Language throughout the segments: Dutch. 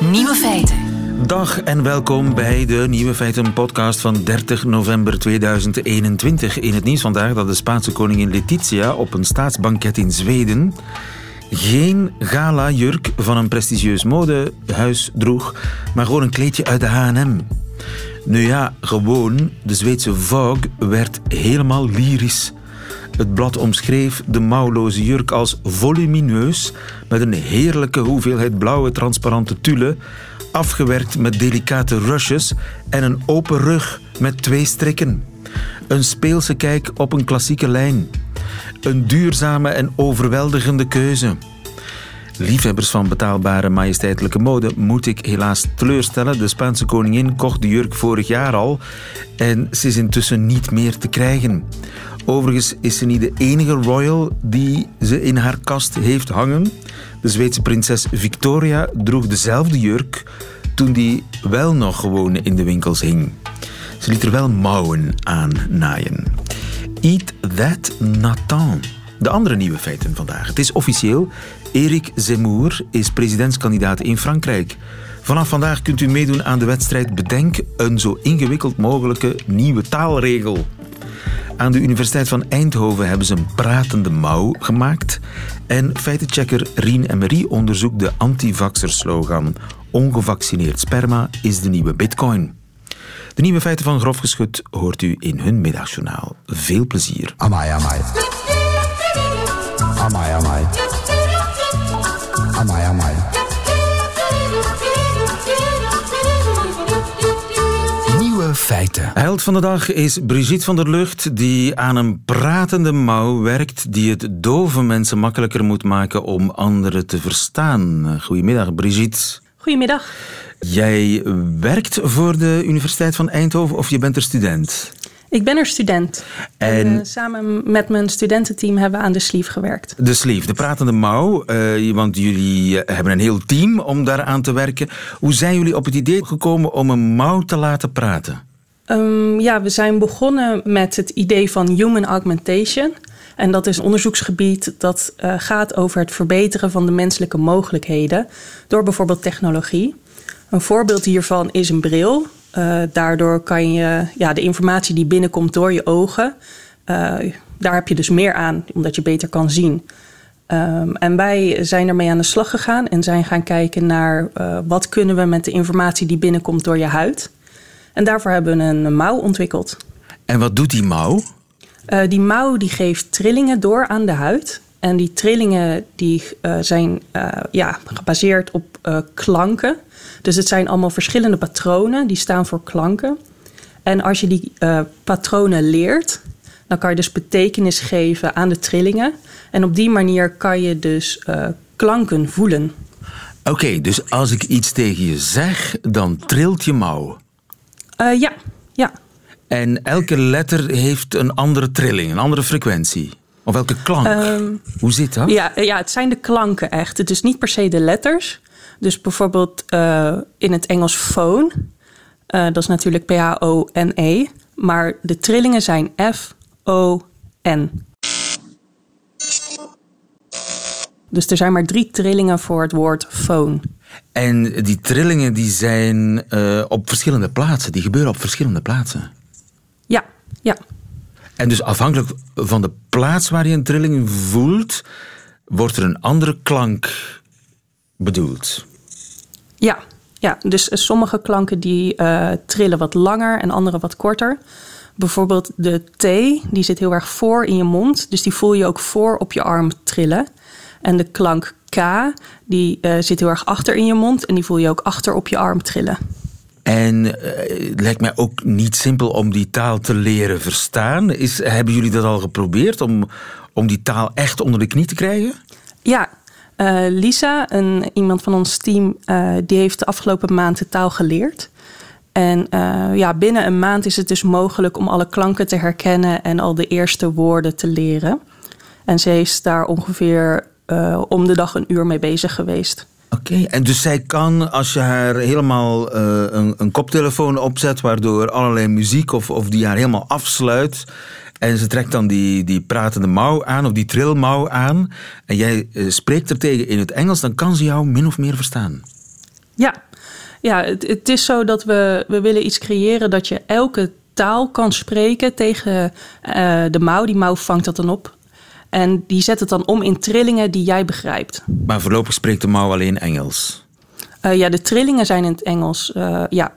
Nieuwe feiten. Dag en welkom bij de Nieuwe Feiten podcast van 30 november 2021. In het nieuws vandaag dat de Spaanse koningin Letizia op een staatsbanket in Zweden geen gala-jurk van een prestigieus modehuis droeg, maar gewoon een kleedje uit de H&M. Nu ja, gewoon, de Zweedse Vogue werd helemaal lyrisch. Het blad omschreef de mouwloze jurk als volumineus, met een heerlijke hoeveelheid blauwe transparante tulle, afgewerkt met delicate rushes en een open rug met twee strikken. Een speelse kijk op een klassieke lijn. Een duurzame en overweldigende keuze. Liefhebbers van betaalbare majesteitelijke mode moet ik helaas teleurstellen. De Spaanse koningin kocht de jurk vorig jaar al en ze is intussen niet meer te krijgen. Overigens is ze niet de enige royal die ze in haar kast heeft hangen. De Zweedse prinses Victoria droeg dezelfde jurk toen die wel nog gewoon in de winkels hing. Ze liet er wel mouwen aan naaien. Eat that Nathan. De andere nieuwe feiten vandaag. Het is officieel. Eric Zemmour is presidentskandidaat in Frankrijk. Vanaf vandaag kunt u meedoen aan de wedstrijd Bedenk een zo ingewikkeld mogelijke nieuwe taalregel. Aan de Universiteit van Eindhoven hebben ze een pratende mouw gemaakt. En feitenchecker Rien Emery onderzoekt de antivaxer-slogan Ongevaccineerd sperma is de nieuwe bitcoin. De nieuwe feiten van Grof Geschut hoort u in hun middagjournaal. Veel plezier. Amai, amai. Amai, amai. Amai, amai. Feiten. Held van de dag is Brigitte van der Lucht, die aan een pratende mouw werkt die het dove mensen makkelijker moet maken om anderen te verstaan. Goedemiddag, Brigitte. Goedemiddag. Jij werkt voor de Universiteit van Eindhoven of je bent er student? Ik ben er student. En, En- eh, samen met mijn studententeam hebben we aan de sleeve gewerkt. De sleeve, de pratende mouw, eh, want jullie eh, hebben een heel team om daaraan te werken. Hoe zijn jullie op het idee gekomen om een mouw te laten praten? Ehm, ja, we zijn begonnen met het idee van human augmentation. En dat is een onderzoeksgebied dat eh, gaat over het verbeteren van de menselijke mogelijkheden door bijvoorbeeld technologie. Een voorbeeld hiervan is een bril. Eh, daardoor kan je ja, de informatie die binnenkomt door je ogen, eh, daar heb je dus meer aan, omdat je beter kan zien. Ehm, en wij zijn ermee aan de slag gegaan en zijn gaan kijken naar wat kunnen we met de informatie die binnenkomt door je huid. En daarvoor hebben we een mouw ontwikkeld. En wat doet die mouw? Eh, die mouw die geeft trillingen door aan de huid. En die trillingen die, eh, zijn eh, ja, gebaseerd op klanken. Dus het zijn allemaal verschillende patronen die staan voor klanken. En als je die patronen leert, dan kan je dus betekenis geven aan de trillingen. En op die manier kan je dus klanken voelen. Oké, dus als ik iets tegen je zeg, dan trilt je mouw. Eh, ja, ja. En elke letter heeft een andere trilling, een andere frequentie. Of elke klank. Hoe zit dat? Ja, ja, het zijn de klanken echt. Het is niet per se de letters. Dus bijvoorbeeld eh, in het Engels phone. eh, dat is natuurlijk P-H-O-N-E. Maar de trillingen zijn F-O-N. Dus er zijn maar drie trillingen voor het woord phone. En die trillingen die zijn eh, op verschillende plaatsen. Die gebeuren op verschillende plaatsen. Ja, ja. En dus afhankelijk van de plaats waar je een trilling voelt, wordt er een andere klank bedoeld. Ja, ja. dus eh, sommige klanken die eh, trillen wat langer en andere wat korter. Bijvoorbeeld de T, die zit heel erg voor in je mond. Dus die voel je ook voor op je arm trillen. En de klank K, die eh, zit heel erg achter in je mond. En die voel je ook achter op je arm trillen. En eh, het lijkt mij ook niet simpel om die taal te leren verstaan. Is, hebben jullie dat al geprobeerd om, om die taal echt onder de knie te krijgen? Ja, eh, Lisa, een, iemand van ons team, die heeft de afgelopen maand de taal geleerd. En ja, binnen een maand is het dus mogelijk om alle klanken te herkennen en al de eerste woorden te leren. En ze is daar ongeveer eh, om de dag een uur mee bezig geweest. Oké, en dus zij kan, als je haar helemaal eh, een, een koptelefoon opzet, waardoor allerlei muziek of, of die haar helemaal afsluit, en ze trekt dan die, die pratende mouw aan, of die trilmouw aan, en jij eh, spreekt er tegen in het Engels, dan kan ze jou min of meer verstaan. Ja, Ja, het, het is zo dat we, we willen iets creëren dat je elke taal kan spreken tegen uh, de mouw. Die mouw vangt dat dan op. En die zet het dan om in trillingen die jij begrijpt. Maar voorlopig spreekt de mouw alleen Engels? Uh, ja, de trillingen zijn in het Engels, uh, ja.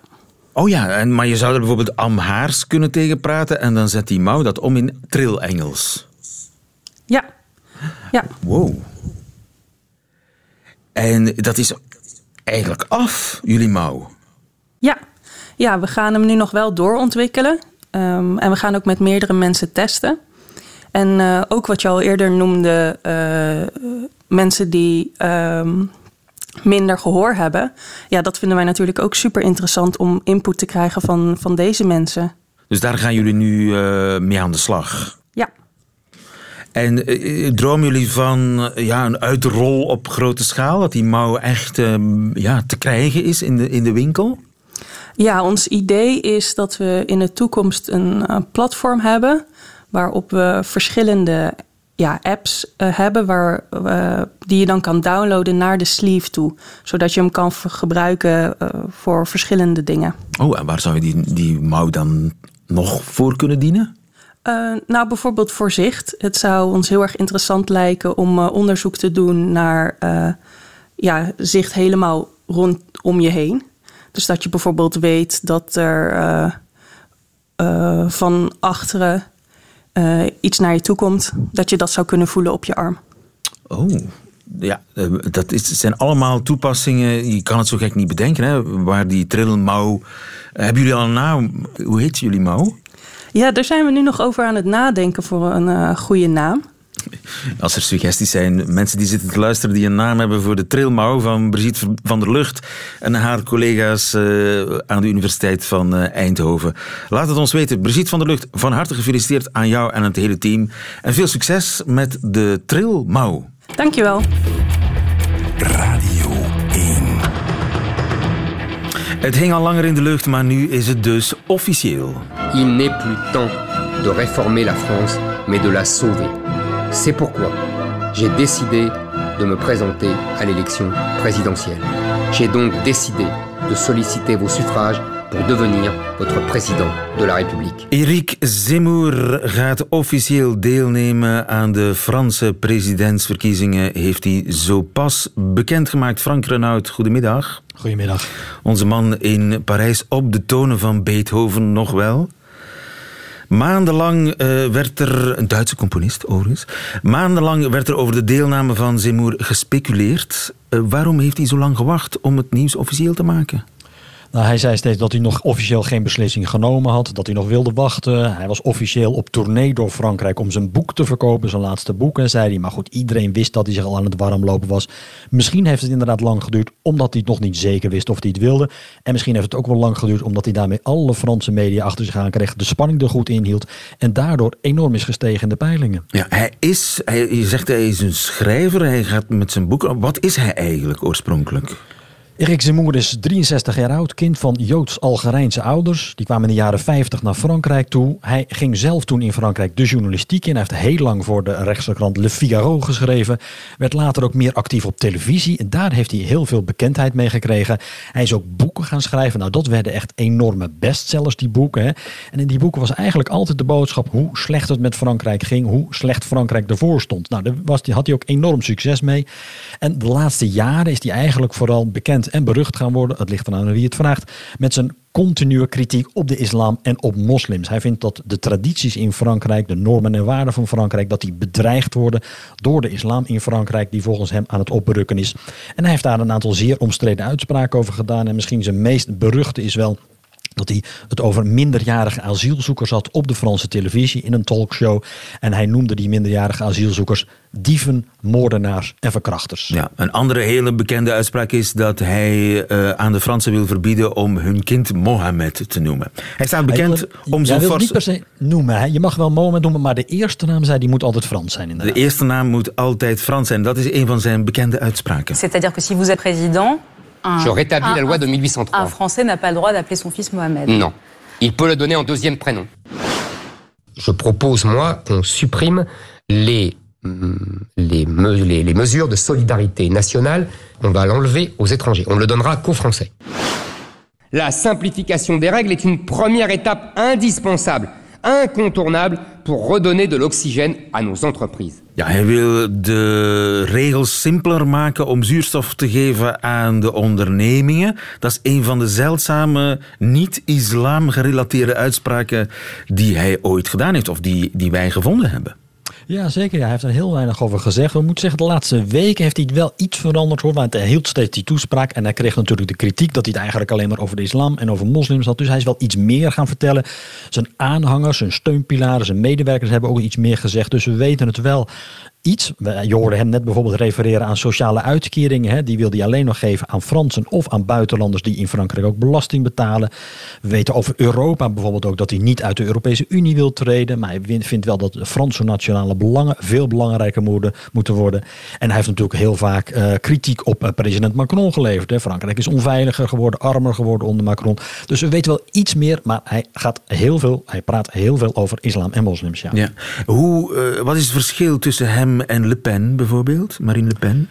Oh ja, en, maar je zou er bijvoorbeeld Amhaars kunnen tegenpraten... en dan zet die mouw dat om in trill-Engels. Ja. ja. Wow. En dat is eigenlijk af, jullie mouw? Ja. ja, we gaan hem nu nog wel doorontwikkelen. Um, en we gaan ook met meerdere mensen testen. En uh, ook wat je al eerder noemde, uh, mensen die um, minder gehoor hebben. Ja, dat vinden wij natuurlijk ook super interessant om input te krijgen van, van deze mensen. Dus daar gaan jullie nu uh, mee aan de slag? Ja. En dromen jullie van ja, een uitrol op grote schaal? Dat die mouw echt ja, te krijgen is in de, in de winkel? Ja, ons idee is dat we in de toekomst een, een platform hebben waarop we verschillende ja, apps uh, hebben waar, uh, die je dan kan downloaden naar de sleeve toe. Zodat je hem kan gebruiken uh, voor verschillende dingen. Oh, en waar zou je die, die mouw dan nog voor kunnen dienen? nou, bijvoorbeeld voor zicht. Het zou ons heel erg interessant lijken om onderzoek te doen naar ja, zicht helemaal rondom je heen. Dus dat je bijvoorbeeld weet dat er van achteren uh, iets naar je toe komt, dat je dat zou kunnen voelen op je arm. Oh, ja, eh, dat is, zijn allemaal toepassingen. Je kan het zo gek niet bedenken, hè? Waar die trillenmouw. Eh, hebben jullie al een naam? Hoe heet jullie mouw? Ja, daar zijn we nu nog over aan het nadenken voor een uh, goede naam. Als er suggesties zijn, mensen die zitten te luisteren die een naam hebben voor de trilmouw van Brigitte van der Lucht en haar collega's uh, aan de Universiteit van uh, Eindhoven. Laat het ons weten. Brigitte van der Lucht, van harte gefeliciteerd aan jou en het hele team. En veel succes met de trilmouw. Dankjewel. Radio 1. Het hing al langer in de lucht, maar nu is het dus officieel. Il n'est plus temps de réformer la France, mais de la sauver. C'est pourquoi j'ai décidé de me présenter à l'élection présidentielle. J'ai donc décidé de solliciter vos suffrages pour devenir votre président de la République. Eric Zemmour gaat officieel deelnemen aan de Franse presidentsverkiezingen. Heeft hij zo pas bekendgemaakt. Frank Renaud, goedemiddag. Goedemiddag. Onze man in Parijs op de tonen van Beethoven nog wel. Maandenlang uh, werd er, een Duitse componist overigens, maandenlang werd er over de deelname van Zemmour gespeculeerd. Uh, waarom heeft hij zo lang gewacht om het nieuws officieel te maken? Nou, hij zei steeds dat hij nog officieel geen beslissing genomen had, dat hij nog wilde wachten. Hij was officieel op tournee door Frankrijk om zijn boek te verkopen, zijn laatste boek. En zei hij, maar goed, iedereen wist dat hij zich al aan het warmlopen was. Misschien heeft het inderdaad lang geduurd omdat hij het nog niet zeker wist of hij het wilde. En misschien heeft het ook wel lang geduurd omdat hij daarmee alle Franse media achter zich aan kreeg, de spanning er goed in hield en daardoor enorm is gestegen in de peilingen. Ja, hij is, hij, je zegt hij is een schrijver, hij gaat met zijn boek. Wat is hij eigenlijk oorspronkelijk? Erik Zemmour is 63 jaar oud, kind van Joods-Algerijnse ouders. Die kwamen in de jaren 50 naar Frankrijk toe. Hij ging zelf toen in Frankrijk de journalistiek in. Hij heeft heel lang voor de rechtse krant Le Figaro geschreven. Werd later ook meer actief op televisie. En daar heeft hij heel veel bekendheid mee gekregen. Hij is ook boeken gaan schrijven. Nou, dat werden echt enorme bestsellers, die boeken. En in die boeken was eigenlijk altijd de boodschap hoe slecht het met Frankrijk ging. Hoe slecht Frankrijk ervoor stond. Nou, daar was, had hij ook enorm succes mee. En de laatste jaren is hij eigenlijk vooral bekend en berucht gaan worden, het ligt eraan wie het vraagt, met zijn continue kritiek op de islam en op moslims. Hij vindt dat de tradities in Frankrijk, de normen en waarden van Frankrijk, dat die bedreigd worden door de islam in Frankrijk, die volgens hem aan het opberukken is. En hij heeft daar een aantal zeer omstreden uitspraken over gedaan. En misschien zijn meest beruchte is wel dat hij het over minderjarige asielzoekers had op de Franse televisie in een talkshow. En hij noemde die minderjarige asielzoekers dieven, moordenaars en verkrachters. Ja, een andere hele bekende uitspraak is dat hij uh, aan de Fransen wil verbieden om hun kind Mohammed te noemen. Hij staat bekend wil, om zijn wil fors... niet per se noemen. Hè. Je mag wel Mohammed noemen, maar de eerste naam zei die moet altijd Frans zijn. Inderdaad. De eerste naam moet altijd Frans zijn. Dat is een van zijn bekende uitspraken. C'est-à-dire que si vous êtes président Un, Je rétablis un, la loi de 1803. Un Français n'a pas le droit d'appeler son fils Mohamed. Non. Il peut le donner en deuxième prénom. Je propose, moi, qu'on supprime les, les, me, les, les mesures de solidarité nationale. On va l'enlever aux étrangers. On ne le donnera qu'aux Français. La simplification des règles est une première étape indispensable, incontournable pour redonner de l'oxygène à nos entreprises. Hij wil de regels simpeler maken om zuurstof te geven aan de ondernemingen. Dat is een van de zeldzame niet-islam gerelateerde uitspraken die hij ooit gedaan heeft of die, die wij gevonden hebben. Ja, zeker. Hij heeft er heel weinig over gezegd. We moeten zeggen, de laatste weken heeft hij wel iets veranderd hoor. Want hij hield steeds die toespraak. En hij kreeg natuurlijk de kritiek dat hij het eigenlijk alleen maar over de islam en over moslims had. Dus hij is wel iets meer gaan vertellen. Zijn aanhangers, zijn steunpilaren, zijn medewerkers hebben ook iets meer gezegd. Dus we weten het wel Je hoorde hem net bijvoorbeeld refereren aan sociale uitkeringen. Hè. Die wil hij alleen nog geven aan Fransen of aan buitenlanders die in Frankrijk ook belasting betalen. We weten over Europa bijvoorbeeld ook dat hij niet uit de Europese Unie wil treden. Maar hij vindt wel dat Franse nationale belangen veel belangrijker moeten worden. En hij heeft natuurlijk heel vaak uh, kritiek op uh, president Macron geleverd. Hè. Frankrijk is onveiliger geworden, armer geworden onder Macron. Dus we weten wel iets meer, maar hij gaat heel veel, hij praat heel veel over islam en moslims. Ja. ja. Hoe, uh, wat is het verschil tussen hem en Le Pen bijvoorbeeld, Marine Le Pen?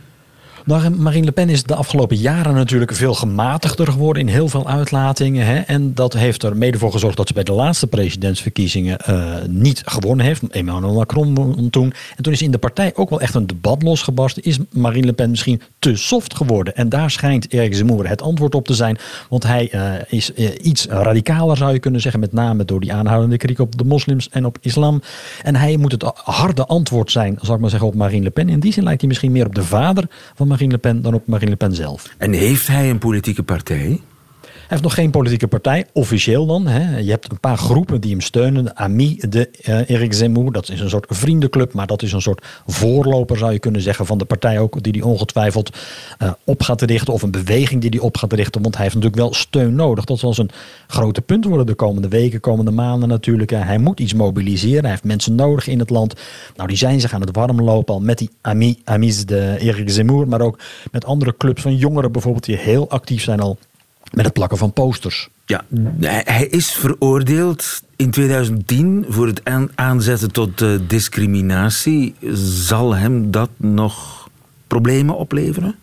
Marine Le Pen is de afgelopen jaren natuurlijk veel gematigder geworden in heel veel uitlatingen. Hè? En dat heeft er mede voor gezorgd dat ze bij de laatste presidentsverkiezingen uh, niet gewonnen heeft. Emmanuel Macron toen. En toen is in de partij ook wel echt een debat losgebarsten. Is Marine Le Pen misschien te soft geworden? En daar schijnt Eric Zemmour het antwoord op te zijn. Want hij uh, is uh, iets radicaler zou je kunnen zeggen. Met name door die aanhoudende kritiek op de moslims en op islam. En hij moet het harde antwoord zijn, zal ik maar zeggen, op Marine Le Pen. In die zin lijkt hij misschien meer op de vader van Marine Marine Le Pen dan op Marine Le Pen zelf. En heeft hij een politieke partij? Heeft nog geen politieke partij, officieel dan. Hè. Je hebt een paar groepen die hem steunen. Ami de uh, Eric Zemmour, dat is een soort vriendenclub, maar dat is een soort voorloper, zou je kunnen zeggen, van de partij ook, die hij ongetwijfeld uh, op gaat richten, of een beweging die hij op gaat richten, want hij heeft natuurlijk wel steun nodig. Dat zal zijn grote punt worden de komende weken, komende maanden natuurlijk. Hij moet iets mobiliseren, hij heeft mensen nodig in het land. Nou, die zijn zich aan het warm lopen al met die Ami, Amis de Eric Zemmour, maar ook met andere clubs van jongeren bijvoorbeeld, die heel actief zijn al met het plakken van posters. Ja, hij is veroordeeld in 2010 voor het aanzetten tot discriminatie. Zal hem dat nog problemen opleveren?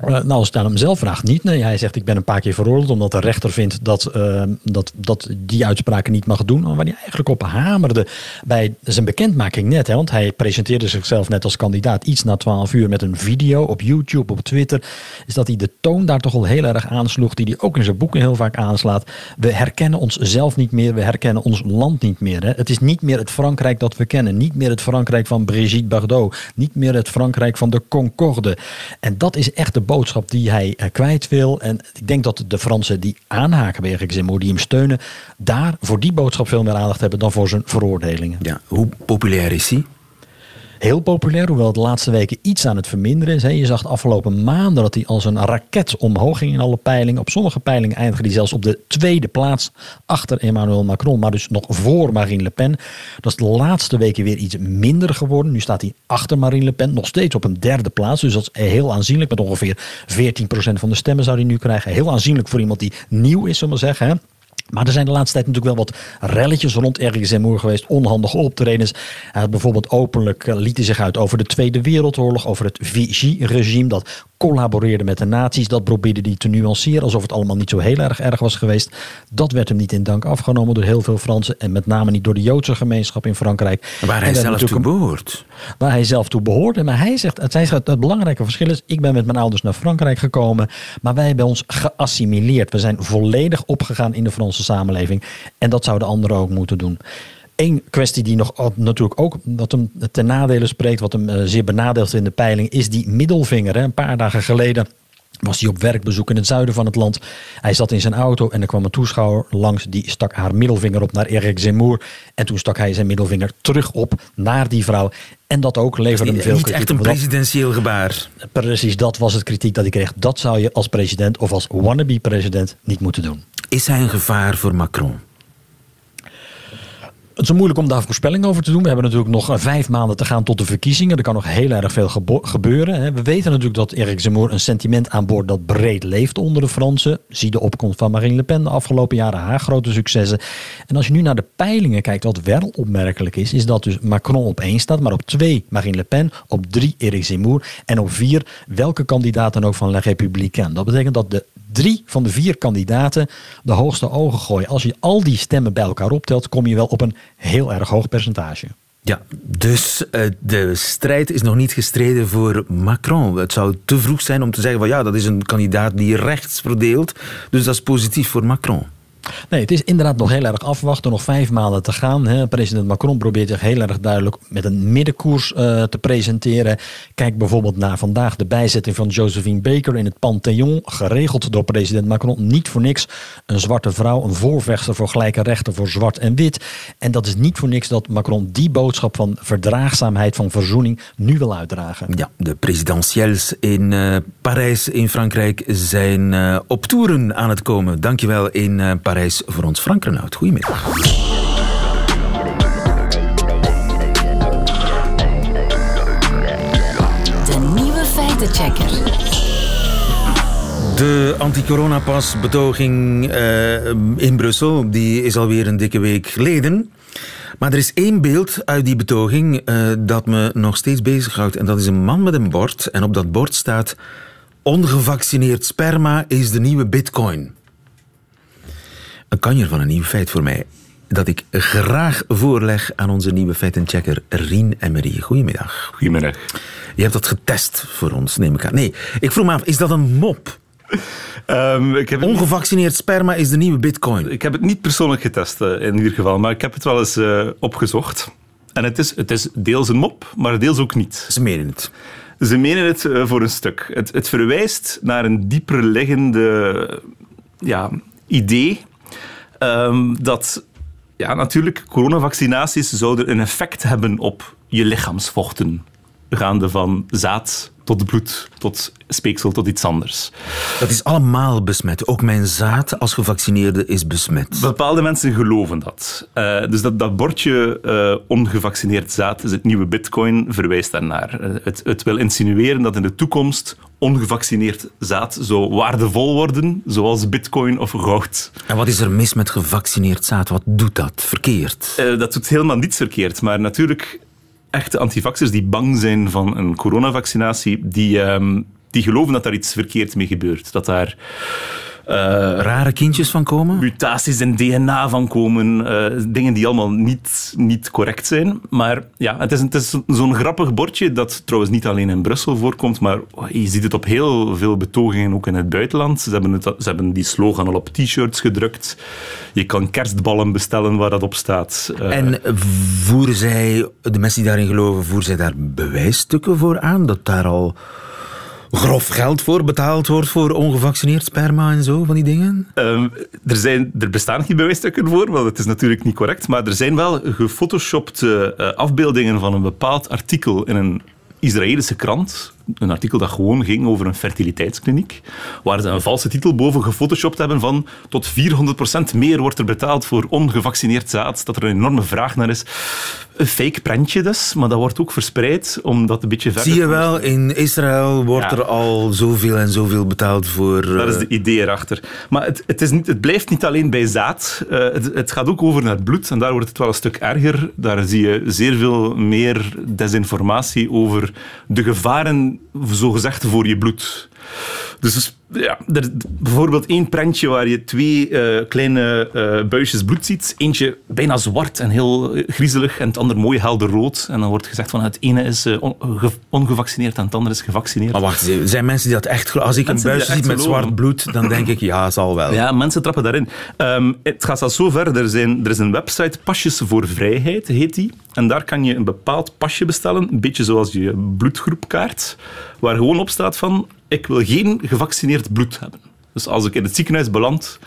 Uh, nou, als het aan hem zelf vraagt, niet. Nee, hij zegt: Ik ben een paar keer veroordeeld omdat de rechter vindt dat, uh, dat, dat die uitspraken niet mag doen. Waar hij eigenlijk op hamerde bij zijn bekendmaking net. Hè, want hij presenteerde zichzelf net als kandidaat iets na 12 uur met een video op YouTube, op Twitter. Is dat hij de toon daar toch al heel erg aansloeg, die hij ook in zijn boeken heel vaak aanslaat. We herkennen onszelf niet meer, we herkennen ons land niet meer. Hè. Het is niet meer het Frankrijk dat we kennen. Niet meer het Frankrijk van Brigitte Bardot. Niet meer het Frankrijk van de Concorde. En dat is echt de boodschap die hij uh, kwijt wil. En ik denk dat de Fransen die aanhaken bij Zemmour, die hem steunen, daar voor die boodschap veel meer aandacht hebben dan voor zijn veroordelingen. Ja, hoe populair is hij? Heel populair, hoewel het de laatste weken iets aan het verminderen is. Je zag de afgelopen maanden dat hij als een raket omhoog ging in alle peilingen. Op sommige peilingen eindigde hij zelfs op de tweede plaats achter Emmanuel Macron, maar dus nog voor Marine Le Pen. Dat is de laatste weken weer iets minder geworden. Nu staat hij achter Marine Le Pen, nog steeds op een derde plaats. Dus dat is heel aanzienlijk. Met ongeveer 14% van de stemmen zou hij nu krijgen. Heel aanzienlijk voor iemand die nieuw is, zullen we zeggen. Maar er zijn de laatste tijd natuurlijk wel wat relletjes rond Eric Zemmour geweest. Onhandige optredens. Hij bijvoorbeeld openlijk uh, liet hij zich uit over de Tweede Wereldoorlog. Over het Vichy-regime dat collaboreerde met de nazi's. Dat probeerde hij te nuanceren alsof het allemaal niet zo heel erg erg was geweest. Dat werd hem niet in dank afgenomen door heel veel Fransen. En met name niet door de Joodse gemeenschap in Frankrijk. Waar hij zelf toe behoort. Waar hij zelf toe behoort. Maar hij zegt, het, hij zegt, het belangrijke verschil is, ik ben met mijn ouders naar Frankrijk gekomen. Maar wij hebben ons geassimileerd. We zijn volledig opgegaan in de Franse samenleving. En dat zouden anderen ook moeten doen. Eén kwestie die nog natuurlijk ook wat hem ten nadele spreekt, wat hem uh, zeer benadeelt in de peiling, is die middelvinger. Hè. Een paar dagen geleden was hij op werkbezoek in het zuiden van het land. Hij zat in zijn auto en er kwam een toeschouwer langs. Die stak haar middelvinger op naar Eric Zemmour. En toen stak hij zijn middelvinger terug op naar die vrouw. En dat ook leverde hem veel niet kritiek. echt een presidentieel gebaar. Precies, dat was het kritiek dat hij kreeg. Dat zou je als president of als wannabe-president niet moeten doen. Is hij een gevaar voor Macron? Het is moeilijk om daar voorspelling over te doen. We hebben natuurlijk nog eh, vijf maanden te gaan tot de verkiezingen. Er kan nog heel erg veel gebeuren. We weten natuurlijk dat Eric Zemmour een sentiment aanboord dat breed leeft onder de Fransen. Zie de opkomst van Marine Le Pen de afgelopen jaren, haar grote successen. En als je nu naar de peilingen kijkt, wat wel opmerkelijk is, is dat dus Macron op één staat, maar op twee Marine Le Pen, op drie Eric Zemmour en op vier welke kandidaat dan ook van La Républicaine. Dat betekent dat de drie van de vier kandidaten de hoogste ogen gooien. Als je al die stemmen bij elkaar optelt, kom je wel op een heel erg hoog percentage. Ja, dus uh, de strijd is nog niet gestreden voor Macron. Het zou te vroeg zijn om te zeggen van ja, dat is een kandidaat die rechts verdeelt. Dus dat is positief voor Macron. Nee, het is inderdaad nog heel erg afwachten. Nog vijf maanden te gaan. Hè. President Macron probeert zich heel erg duidelijk met een middenkoers uh, te presenteren. Kijk bijvoorbeeld naar vandaag de bijzetting van Josephine Baker in het Pantheon. Geregeld door president Macron. Niet voor niks een zwarte vrouw, een voorvechter voor gelijke rechten voor zwart en wit. En dat is niet voor niks dat Macron die boodschap van verdraagzaamheid, van verzoening nu wil uitdragen. Ja, de presidentiëls in uh, Parijs in Frankrijk zijn uh, op toeren aan het komen. Dankjewel in Parijs. Parijs voor ons Frank Renaud. Goedemiddag. De nieuwe feitenchecker. De anti-coronapas-betoging uh, in Brussel die is alweer een dikke week geleden. Maar er is één beeld uit die betoging uh, dat me nog steeds bezighoudt. En dat is een man met een bord. En op dat bord staat: Ongevaccineerd sperma is de nieuwe bitcoin een kanjer van een nieuw feit voor mij. Dat ik graag voorleg aan onze nieuwe feitenchecker Rien Emery. Goedemiddag. Goedemiddag. Je hebt dat getest voor ons, neem ik aan. Nee, ik vroeg me af, is dat een mop? Um, ik heb Ongevaccineerd niet... sperma is de nieuwe bitcoin. Ik heb het niet persoonlijk getest uh, in ieder geval, maar ik heb het wel eens uh, opgezocht. En het is, het is deels een mop, maar deels ook niet. Ze menen het. Ze menen het uh, voor een stuk. Het, het verwijst naar een dieper liggende ja, idee Um, dat ja, natuurlijk coronavaccinaties zouden een effect hebben op je lichaamsvochten. Gaande van zaad tot bloed, tot speeksel, tot iets anders. Dat is allemaal besmet. Ook mijn zaad als gevaccineerde is besmet. Bepaalde mensen geloven dat. Uh, dus dat, dat bordje uh, ongevaccineerd zaad is het nieuwe bitcoin, verwijst daarnaar. Uh, het, het wil insinueren dat in de toekomst ongevaccineerd zaad zou waardevol worden, zoals bitcoin of goud. En wat is er mis met gevaccineerd zaad? Wat doet dat verkeerd? dat doet helemaal niets verkeerd, maar natuurlijk echte antivaxers die bang zijn van een coronavaccinatie, die, um, die geloven dat daar iets verkeerd mee gebeurt. Dat daar rare kindjes van komen? Mutaties in DNA van komen. Uh, dingen die allemaal niet, niet correct zijn. Maar ja, het is, het is zo'n grappig bordje dat trouwens niet alleen in Brussel voorkomt, maar je ziet het op heel veel betogingen ook in het buitenland. Ze hebben, het, ze hebben die slogan al op t-shirts gedrukt. Je kan kerstballen bestellen waar dat op staat. Uh, en voeren zij, de mensen die daarin geloven, voeren zij daar bewijsstukken voor aan? Dat daar al grof geld voor betaald wordt voor ongevaccineerd sperma en zo, van die dingen? Um, er, zijn, er bestaan geen bewijsstukken voor, want het is natuurlijk niet correct, maar er zijn wel gefotoshopte uh, afbeeldingen van een bepaald artikel in een Israëlische krant, een artikel dat gewoon ging over een fertiliteitskliniek, waar ze een valse titel boven gefotoshopt hebben van tot 400% meer wordt er betaald voor ongevaccineerd zaad, dat er een enorme vraag naar is. Een fake prentje dus, maar dat wordt ook verspreid om dat een beetje verder... Zie je wel, in Israël wordt ja. er al zoveel en zoveel betaald voor... Dat is de idee erachter. Maar het, het, is niet, het blijft niet alleen bij zaad, uh, het, het gaat ook over naar het bloed en daar wordt het wel een stuk erger. Daar zie je zeer veel meer desinformatie over de gevaren zogezegd voor je bloed. Dus ja, er, bijvoorbeeld één prentje waar je twee uh, kleine uh, buisjes bloed ziet. Eentje bijna zwart en heel griezelig en het andere mooi helder rood. En dan wordt gezegd van het ene is uh, ongevaccineerd en het andere is gevaccineerd. Maar wacht, zijn mensen die dat echt... Als ik mensen een buisje zie met zwart bloed, dan denk ik, ja, zal wel. Ja, mensen trappen daarin. Um, het gaat zelfs zo ver. Er, zijn, er is een website, Pasjes voor Vrijheid heet die. En daar kan je een bepaald pasje bestellen, een beetje zoals je bloedgroepkaart, waar gewoon op staat van ik wil geen gevaccineerd bloed hebben. Dus als ik in het ziekenhuis beland...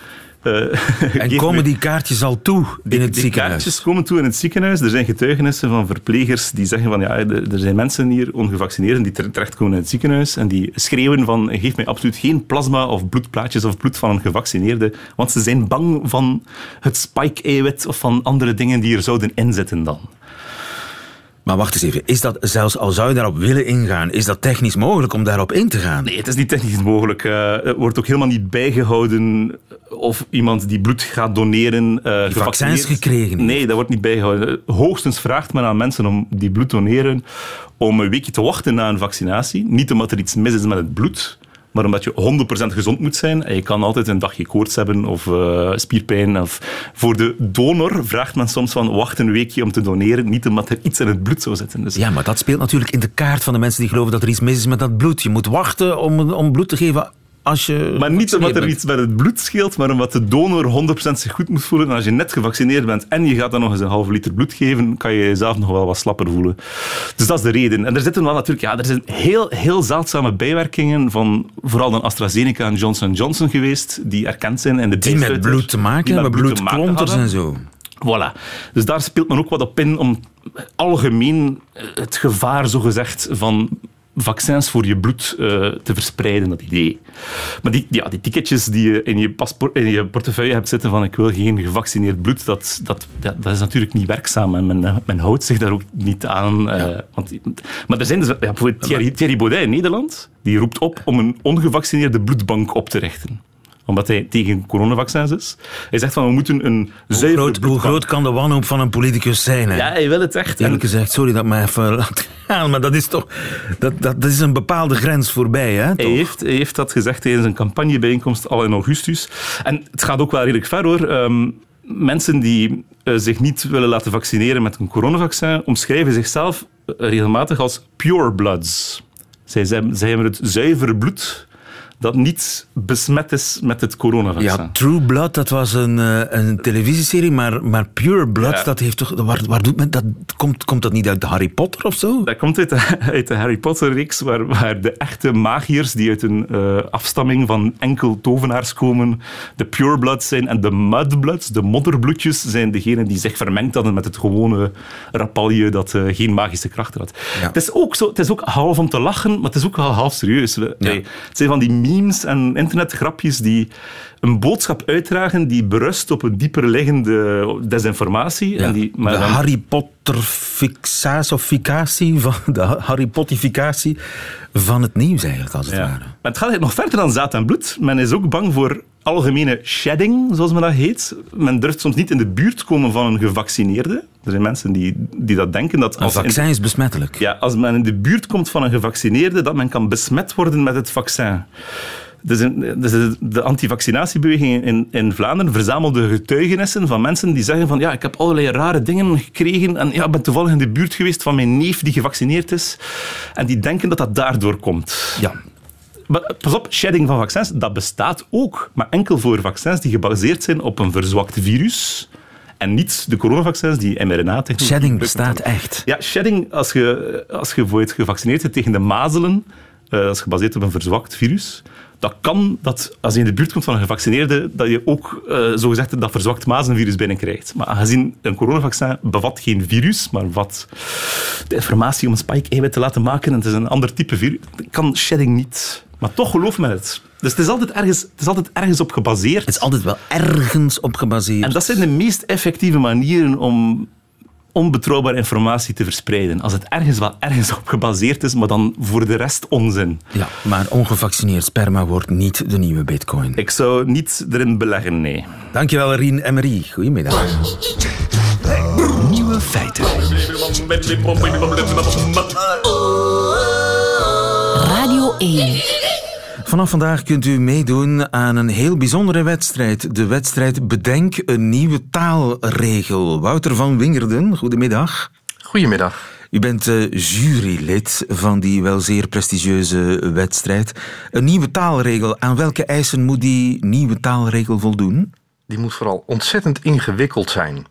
Uh, en komen die kaartjes al toe in het die ziekenhuis? kaartjes komen toe in het ziekenhuis. Er zijn getuigenissen van verplegers die zeggen van ja, er zijn mensen hier, ongevaccineerden, die terechtkomen in het ziekenhuis en die schreeuwen van geef mij absoluut geen plasma of bloedplaatjes of bloed van een gevaccineerde, want ze zijn bang van het spike-eiwit of van andere dingen die er zouden inzitten dan. Maar wacht eens even, is dat zelfs al zou je daarop willen ingaan, is dat technisch mogelijk om daarop in te gaan? Nee, het is niet technisch mogelijk. Uh, er wordt ook helemaal niet bijgehouden of iemand die bloed gaat doneren. Uh, die vaccins gekregen? Nee, dat wordt niet bijgehouden. Hoogstens vraagt men aan mensen om die bloed doneren om een weekje te wachten na een vaccinatie. Niet omdat er iets mis is met het bloed, maar omdat je 100% gezond moet zijn. En je kan altijd een dagje koorts hebben of uh, spierpijn. Of voor de donor vraagt men soms van wacht een weekje om te doneren. Niet omdat er iets in het bloed zou zitten. Dus ja, maar dat speelt natuurlijk in de kaart van de mensen die geloven dat er iets mis is met dat bloed. Je moet wachten om, om bloed te geven als je maar niet omdat er iets met het bloed scheelt, maar omdat de donor 100% zich goed moet voelen. En als je net gevaccineerd bent en je gaat dan nog eens een halve liter bloed geven, kan je jezelf nog wel wat slapper voelen. Dus dat is de reden. En er zitten wel natuurlijk ja, er zijn heel, heel zeldzame bijwerkingen van vooral dan AstraZeneca en Johnson Johnson geweest, die erkend zijn. En de die met bloed te maken hebben, bloedklonters en zo. Voilà. Dus daar speelt men ook wat op in om algemeen het gevaar, zogezegd, van vaccins voor je bloed uh, te verspreiden, dat idee. Maar die, ja, die ticketjes die je in je, paspoort, in je portefeuille hebt zitten van ik wil geen gevaccineerd bloed, dat, dat, dat, is natuurlijk niet werkzaam en men, men houdt zich daar ook niet aan. Uh, want, maar er zijn dus, ja, bijvoorbeeld Thierry, Thierry Baudet in Nederland, die roept op om een ongevaccineerde bloedbank op te richten omdat hij tegen coronavaccins is. Hij zegt van we moeten een zuiver... Hoe groot, hoe groot kan de wanhoop van een politicus zijn? Hè? Ja, hij wil het echt. Eerlijk gezegd, sorry dat ik mij even laat gaan, maar dat is toch dat, dat, dat is een bepaalde grens voorbij. Hè, hij, heeft, hij heeft dat gezegd tijdens een campagnebijeenkomst al in augustus. En het gaat ook wel redelijk ver hoor. Um, mensen die uh, zich niet willen laten vaccineren met een coronavaccin omschrijven zichzelf regelmatig als pure bloods. Zij, zij, zij hebben het zuivere bloed dat niet besmet is met het coronavaccin. Ja, True Blood, dat was een, uh, een televisieserie, maar, maar Pure Blood, dat heeft toch... Waar, waar doet men dat? Komt, komt dat niet uit Harry Potter of zo? Dat komt uit de, uit de Harry Potter-reeks, waar, waar de echte magiërs, die uit een uh, afstamming van enkel tovenaars komen, de Pure Bloods zijn. En de Mudbloods, de modderbloedjes, zijn degenen die zich vermengd hadden met het gewone rapalje dat uh, geen magische krachten had. Ja. Het, is ook zo, het is ook half om te lachen, maar het is ook wel half serieus. Ja. het zijn van die memes en internetgrapjes die een boodschap uitdragen die berust op een dieper liggende desinformatie. En die, maar de dan... Harry Potter-fixatie, van de Harry Pottificatie van het nieuws eigenlijk, als het ja. ware. Maar het gaat nog verder dan zaad en bloed. Men is ook bang voor algemene shedding, zoals men dat heet. Men durft soms niet in de buurt komen van een gevaccineerde. Er zijn mensen die, die dat denken. Dat als een vaccin is besmettelijk. Ja, als men in de buurt komt van een gevaccineerde, dat men kan besmet worden met het vaccin. Dus, dus de antivaccinatiebeweging in, in Vlaanderen verzamelde getuigenissen van mensen die zeggen van ja, ik heb allerlei rare dingen gekregen en ja, ik ben toevallig in de buurt geweest van mijn neef die gevaccineerd is. En die denken dat dat daardoor komt. Ja. Maar pas op, shedding van vaccins, dat bestaat ook. Maar enkel voor vaccins die gebaseerd zijn op een verzwakt virus. En niet de coronavaccins die mRNA-technologie... Shedding bestaat echt? Ja, shedding, als je, als je gevaccineerd bent tegen de mazelen, uh, dat is gebaseerd op een verzwakt virus, dat kan dat als je in de buurt komt van een gevaccineerde, dat je ook uh, zogezegd dat verzwakt mazenvirus binnenkrijgt. Maar aangezien een coronavaccin bevat geen virus, maar wat de informatie om een spike-eiwit te laten maken, en het is een ander type virus, kan shedding niet. Maar toch geloof men het. Dus het is, altijd ergens, het is altijd ergens op gebaseerd. Het is altijd wel ergens op gebaseerd. En dat zijn de meest effectieve manieren om onbetrouwbare informatie te verspreiden. Als het ergens wel ergens op gebaseerd is, maar dan voor de rest onzin. Ja, maar ongevaccineerd sperma wordt niet de nieuwe bitcoin. Ik zou niet erin beleggen, nee. Dankjewel, Rien Emery. Goedemiddag. Nieuwe feiten. Radio 1. Vanaf vandaag kunt u meedoen aan een heel bijzondere wedstrijd. De wedstrijd Bedenk een nieuwe taalregel. Wouter van Wingerden, goedemiddag. Goedemiddag. U bent uh, jurylid van die wel zeer prestigieuze wedstrijd. Een nieuwe taalregel. Aan welke eisen moet die nieuwe taalregel voldoen? Die moet vooral ontzettend ingewikkeld zijn.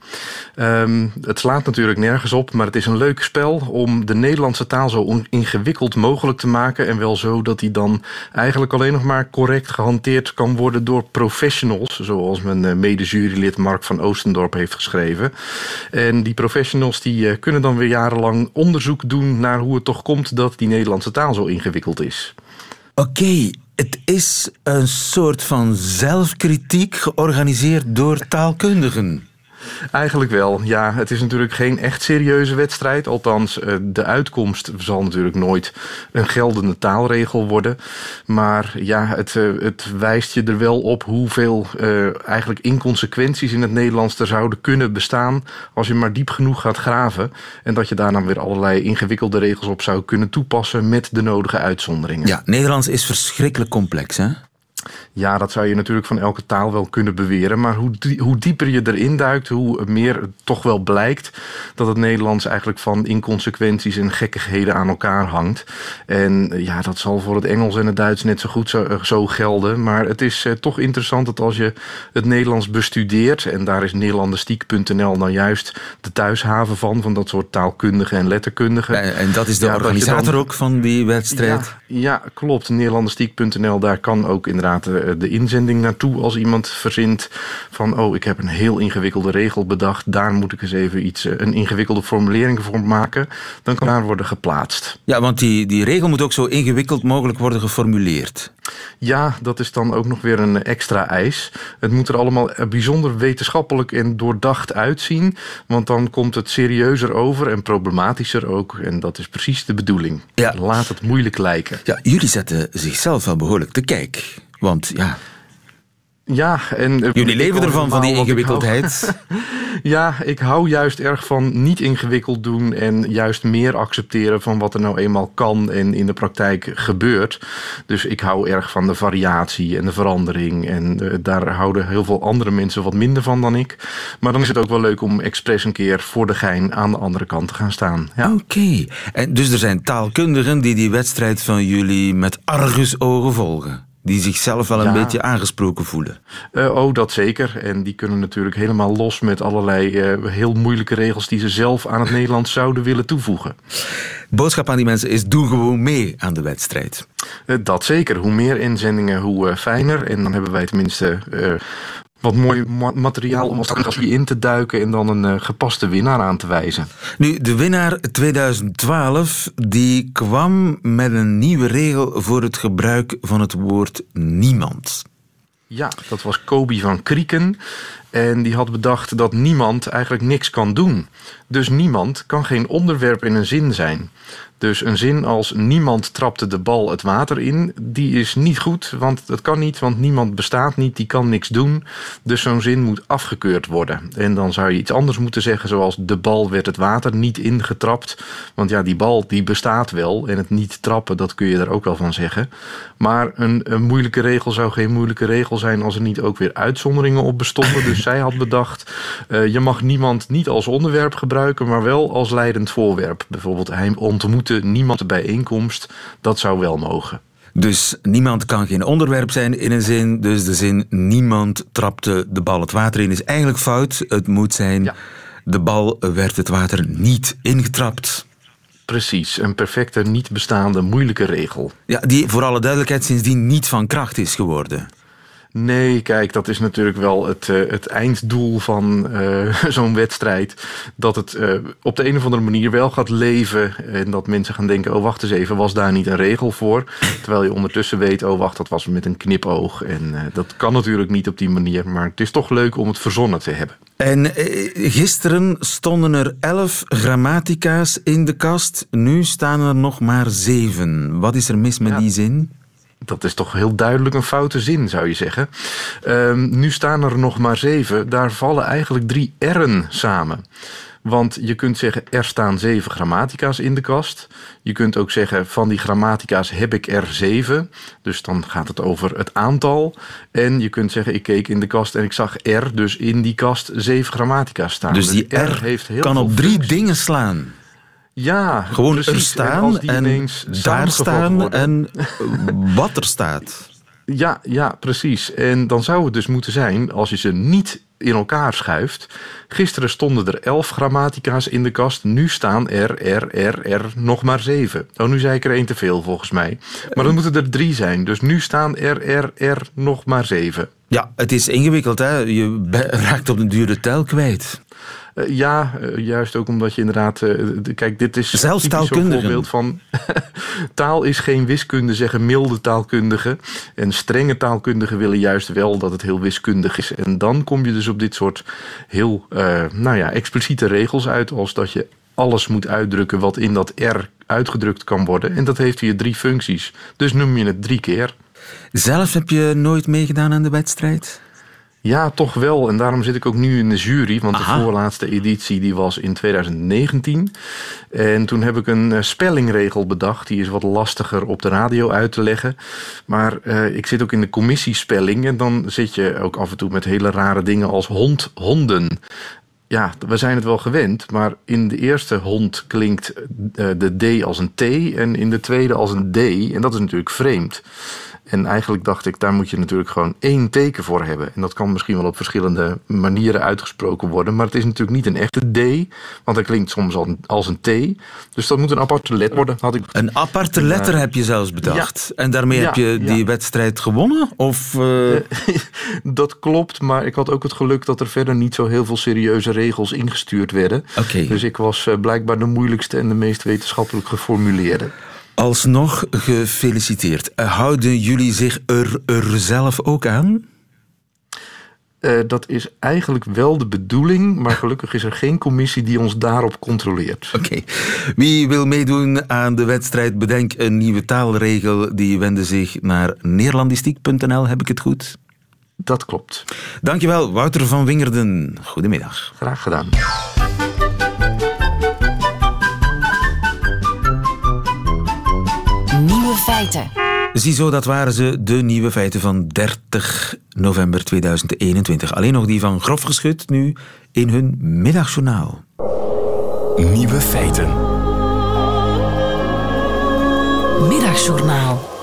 Um, het slaat natuurlijk nergens op, maar het is een leuk spel om de Nederlandse taal zo ingewikkeld mogelijk te maken. En wel zo dat die dan eigenlijk alleen nog maar correct gehanteerd kan worden door professionals. Zoals mijn uh, mede-jurylid Mark van Oostendorp heeft geschreven. En die professionals die uh, kunnen dan weer jarenlang onderzoek doen naar hoe het toch komt dat die Nederlandse taal zo ingewikkeld is. Oké, het is een soort van zelfkritiek georganiseerd door taalkundigen. Eigenlijk wel, ja. Het is natuurlijk geen echt serieuze wedstrijd. Althans, eh, de uitkomst zal natuurlijk nooit een geldende taalregel worden. Maar ja, het, eh, het wijst je er wel op hoeveel uh, eigenlijk inconsequenties in het Nederlands er zouden kunnen bestaan. als je maar diep genoeg gaat graven. En dat je daar dan weer allerlei ingewikkelde regels op zou kunnen toepassen. met de nodige uitzonderingen. Ja, Nederlands is verschrikkelijk complex, hè? Ja, dat zou je natuurlijk van elke taal wel kunnen beweren. Maar hoe, hoe dieper je erin duikt, hoe meer het toch wel blijkt dat het Nederlands eigenlijk van inconsequenties en gekkigheden aan elkaar hangt. En ja, dat zal voor het Engels en het Duits net zo goed zo, eh, zo gelden. Maar het is eh, toch interessant dat als je het Nederlands bestudeert, en daar is Nederlandistiek.nl nou juist de thuishaven van, van dat soort taalkundigen en letterkundigen. En, en dat is de organisator ook van die wedstrijd? Ja, ja klopt. Nederlandistiek.nl, daar kan ook inderdaad eh, de inzending naartoe als iemand verzint van oh, ik heb een heel ingewikkelde regel bedacht, daar moet ik eens even iets, eh, een ingewikkelde formulering voor maken, dan kan daar worden geplaatst. Ja, want die, die regel moet ook zo ingewikkeld mogelijk worden geformuleerd. Ja, dat is dan ook nog weer een extra eis. Het moet er allemaal eh, bijzonder wetenschappelijk en doordacht uitzien, want dan komt het serieuzer over en problematischer ook. En dat is precies de bedoeling. Ja. Laat het moeilijk lijken. Ja, jullie zetten zichzelf wel behoorlijk te kijk. Want ja. Ja, en. Eh, Jullie leven ervan, van die ingewikkeldheid. ja, ik hou juist erg van niet ingewikkeld doen en juist meer accepteren van wat er nou eenmaal kan en in de praktijk gebeurt. Dus ik hou erg van de variatie en de verandering. En uh, daar houden heel veel andere mensen wat minder van dan ik. Maar dan is het ook wel leuk om expres een keer voor de gein aan de andere kant te gaan staan. Ja. Oké, en dus er zijn taalkundigen die die wedstrijd van jullie met argusogen volgen die zichzelf wel een beetje aangesproken voelen. Uh, oh, dat zeker. En die kunnen natuurlijk helemaal los met allerlei uh, heel moeilijke regels die ze zelf aan het Nederlands zouden willen toevoegen. Boodschap aan die mensen is: doe gewoon mee aan de wedstrijd. Uh, dat zeker. Hoe meer inzendingen, hoe fijner. En dan hebben wij tenminste wat mooi materiaal om als in te duiken en dan een uh, gepaste winnaar aan te wijzen. Nu, de winnaar 2012 die kwam met een nieuwe regel voor het gebruik van het woord niemand. Ja, dat was Kobi van Krieken. En die had bedacht dat niemand eigenlijk niks kan doen. Dus niemand kan geen onderwerp in een zin zijn. Dus een zin als niemand trapte de bal het water in, die is niet goed, want dat kan niet, want niemand bestaat niet, die kan niks doen. Dus zo'n zin moet afgekeurd worden. En dan zou je iets anders moeten zeggen, zoals de bal werd het water niet ingetrapt. Want ja, die bal die bestaat wel en het niet trappen, dat kun je er ook wel van zeggen. Maar een, een moeilijke regel zou geen moeilijke regel zijn als er niet ook weer uitzonderingen op bestonden. Dus zij had bedacht, uh, je mag niemand niet als onderwerp gebruiken, maar wel als leidend voorwerp. Bijvoorbeeld hij ontmoet niemand de bijeenkomst, dat zou wel mogen. Dus niemand kan geen onderwerp zijn in een zin. Dus de zin niemand trapte de bal het water in is eigenlijk fout. Het moet zijn de bal werd het water niet ingetrapt. Precies, een perfecte, niet bestaande, moeilijke regel. Ja, die voor alle duidelijkheid sindsdien niet van kracht is geworden. Nee, kijk, dat is natuurlijk wel het, uh, het einddoel van uh, zo'n wedstrijd. Dat het uh, op de een of andere manier wel gaat leven. En dat mensen gaan denken: oh, wacht eens even, was daar niet een regel voor? Terwijl je ondertussen weet: oh, wacht, dat was met een knipoog. En dat kan natuurlijk niet op die manier. Maar het is toch leuk om het verzonnen te hebben. En gisteren stonden er elf grammatica's in de kast. Nu staan er nog maar zeven. Wat is er mis met die zin? Dat is toch heel duidelijk een foute zin, zou je zeggen. Um, nu staan er nog maar zeven. Daar vallen eigenlijk drie R'en samen. Want je kunt zeggen, er staan zeven grammatica's in de kast. Je kunt ook zeggen, van die grammatica's heb ik er zeven. Dus dan gaat het over het aantal. En je kunt zeggen, ik keek in de kast en ik zag er, dus in die kast, zeven grammatica's staan. Dus die dus R, heeft heel kan op drie dingen slaan. Ja, gewoon er staan en, daar staan en wat er staat. Ja, ja, precies. En dan zou het dus moeten zijn, als je ze niet in elkaar schuift. Gisteren stonden er elf grammatica's in de kast. Nu staan er, er, er, er nog maar zeven. Oh, nu zei ik er één te veel volgens mij. Maar dan moeten er drie zijn. Dus nu staan er, er, er nog maar zeven. Ja, het is ingewikkeld. Hè? Je raakt op een dure tel kwijt. Uh, ja, uh, juist ook omdat je inderdaad... Uh, kijk, dit is Zelfs een voorbeeld van... taal is geen wiskunde, zeggen milde taalkundigen. En strenge taalkundigen willen juist wel dat het heel wiskundig is. En dan kom je dus op dit soort heel nou ja, expliciete regels uit, als dat je alles moet uitdrukken wat in dat R uitgedrukt kan worden. En dat heeft hier drie functies. Dus noem je het drie keer. Zelf heb je nooit meegedaan aan de wedstrijd? Ja, toch wel. En daarom zit ik ook nu in de jury. Want de voorlaatste editie die was in 2019. En toen heb ik een uh, spellingregel bedacht. Die is wat lastiger op de radio uit te leggen. Maar uh, ik zit ook in de commissiespelling. En dan zit je ook af en toe met hele rare dingen als hond, honden ja, we zijn het wel gewend, maar in de eerste hond klinkt uh, de D als een T en in de tweede als een D. En dat is natuurlijk vreemd. En eigenlijk dacht ik, daar moet je natuurlijk gewoon één teken voor hebben. En dat kan misschien wel op verschillende manieren uitgesproken worden. Maar het is natuurlijk niet een echte D, want dat klinkt soms als een T. Dus dat moet een aparte letter worden. Had ik... Een aparte letter heb je zelfs bedacht. En daarmee heb je die wedstrijd gewonnen? Of, uh... dat klopt, maar ik had ook het geluk dat er verder niet zo heel veel serieuze regels ingestuurd werden. Okay. Dus ik was uh, blijkbaar de moeilijkste en de meest wetenschappelijk geformuleerde. Alsnog gefeliciteerd. Houden jullie zich er, er zelf ook aan? Uh, dat is eigenlijk wel de bedoeling, maar gelukkig is er geen commissie die ons daarop controleert. Oké. Okay. Wie wil meedoen aan de wedstrijd? Bedenk een nieuwe taalregel. Die wende zich naar neerlandistiek.nl. Heb ik het goed? Dat klopt. Dankjewel, Wouter van Wingerden. Goedemiddag. Graag gedaan. Feiten. Ziezo, dat waren ze, de nieuwe feiten van 30 november 2021. Alleen nog die van Grof Geschut, nu in hun middagjournaal. Nieuwe feiten. Middagjournaal.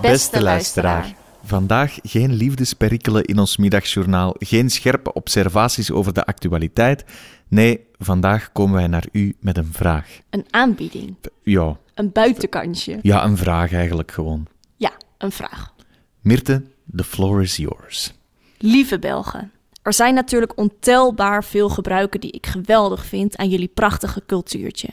Beste luisteraar. Vandaag geen liefdesperikelen in ons middagjournaal, geen scherpe observaties over de actualiteit. Nee, vandaag komen wij naar u met een vraag. Een aanbieding. Ja. Een buitenkansje. Ja, een vraag eigenlijk gewoon. Ja, een vraag. Mirte, the floor is yours. Lieve Belgen, er zijn natuurlijk ontelbaar veel gebruiken die ik geweldig vind aan jullie prachtige cultuurtje.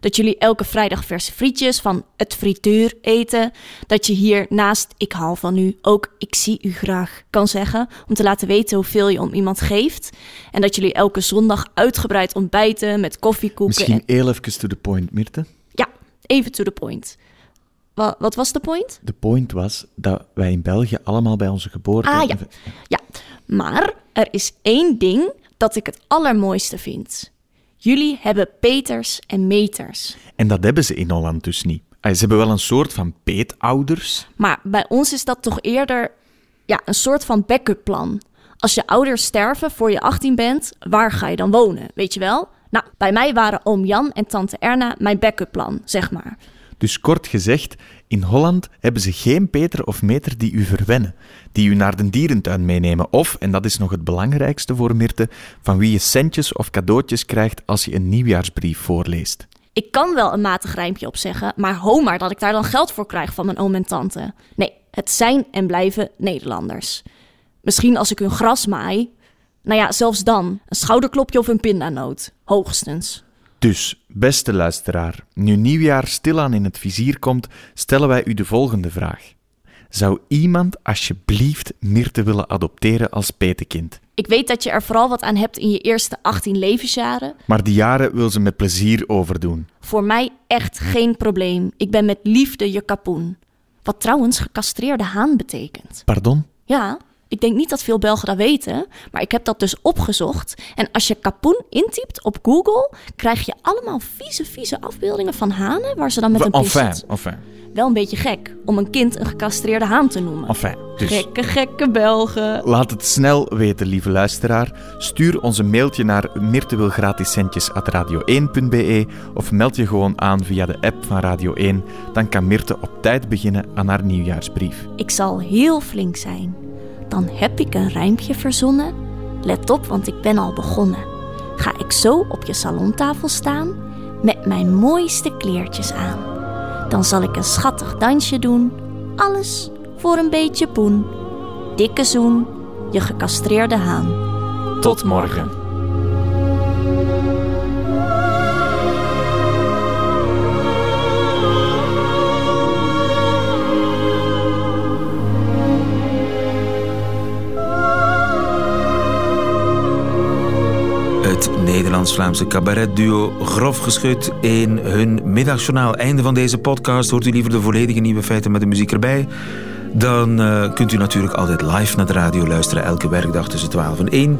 Dat jullie elke vrijdag verse frietjes van het frituur eten. Dat je hier naast ik hou van u ook ik zie u graag kan zeggen. Om te laten weten hoeveel je om iemand geeft. En dat jullie elke zondag uitgebreid ontbijten met koffiekoeken. Misschien heel even to the point, Mirte. Even to the point. Wat, wat was de point? De point was dat wij in België allemaal bij onze geboorte... Ah ja, ja. maar er is één ding dat ik het allermooiste vind. Jullie hebben peters en meters. En dat hebben ze in Holland dus niet. Ze hebben wel een soort van peetouders. Maar bij ons is dat toch eerder ja, een soort van backup plan. Als je ouders sterven voor je 18 bent, waar ga je dan wonen? Weet je wel? Nou, bij mij waren oom Jan en tante Erna mijn backup plan, zeg maar. Dus kort gezegd, in Holland hebben ze geen Peter of Meter die u verwennen, die u naar de dierentuin meenemen of, en dat is nog het belangrijkste voor Mirte, van wie je centjes of cadeautjes krijgt als je een nieuwjaarsbrief voorleest. Ik kan wel een matig rijmpje opzeggen, maar ho maar dat ik daar dan geld voor krijg van mijn oom en tante. Nee, het zijn en blijven Nederlanders. Misschien als ik hun gras maai. Nou ja, zelfs dan. Een schouderklopje of een pindanoot. Hoogstens. Dus, beste luisteraar, nu nieuwjaar stilaan in het vizier komt, stellen wij u de volgende vraag. Zou iemand alsjeblieft Mirte willen adopteren als petekind? Ik weet dat je er vooral wat aan hebt in je eerste 18 levensjaren. Maar die jaren wil ze met plezier overdoen. Voor mij echt geen probleem. Ik ben met liefde je kapoen. Wat trouwens gecastreerde haan betekent. Pardon? Ja, ik denk niet dat veel Belgen dat weten, maar ik heb dat dus opgezocht. En als je kapoen intypt op Google, krijg je allemaal vieze, vieze afbeeldingen van hanen waar ze dan met een enfin, pincet... enfin. Wel een beetje gek om een kind een gecastreerde haan te noemen. Enfin, dus Gekke, gekke Belgen. laat het snel weten, lieve luisteraar. Stuur ons een mailtje naar mirtewilgratiscentjes.radio1.be of meld je gewoon aan via de app van Radio 1. Dan kan Mirte op tijd beginnen aan haar nieuwjaarsbrief. Ik zal heel flink zijn. Dan heb ik een rijmpje verzonnen. Let op, want ik ben al begonnen. Ga ik zo op je salontafel staan met mijn mooiste kleertjes aan. Dan zal ik een schattig dansje doen. Alles voor een beetje poen. Dikke zoen, je gecastreerde haan. Tot morgen. Nederlands-Vlaamse cabaretduo Grof Geschut in hun middagjournaal. Einde van deze podcast. Hoort u liever de volledige nieuwe feiten met de muziek erbij? Dan uh, kunt u natuurlijk altijd live naar de radio luisteren elke werkdag tussen 12 en 1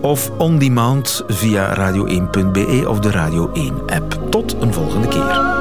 of on demand via radio1.be of de Radio 1 app. Tot een volgende keer.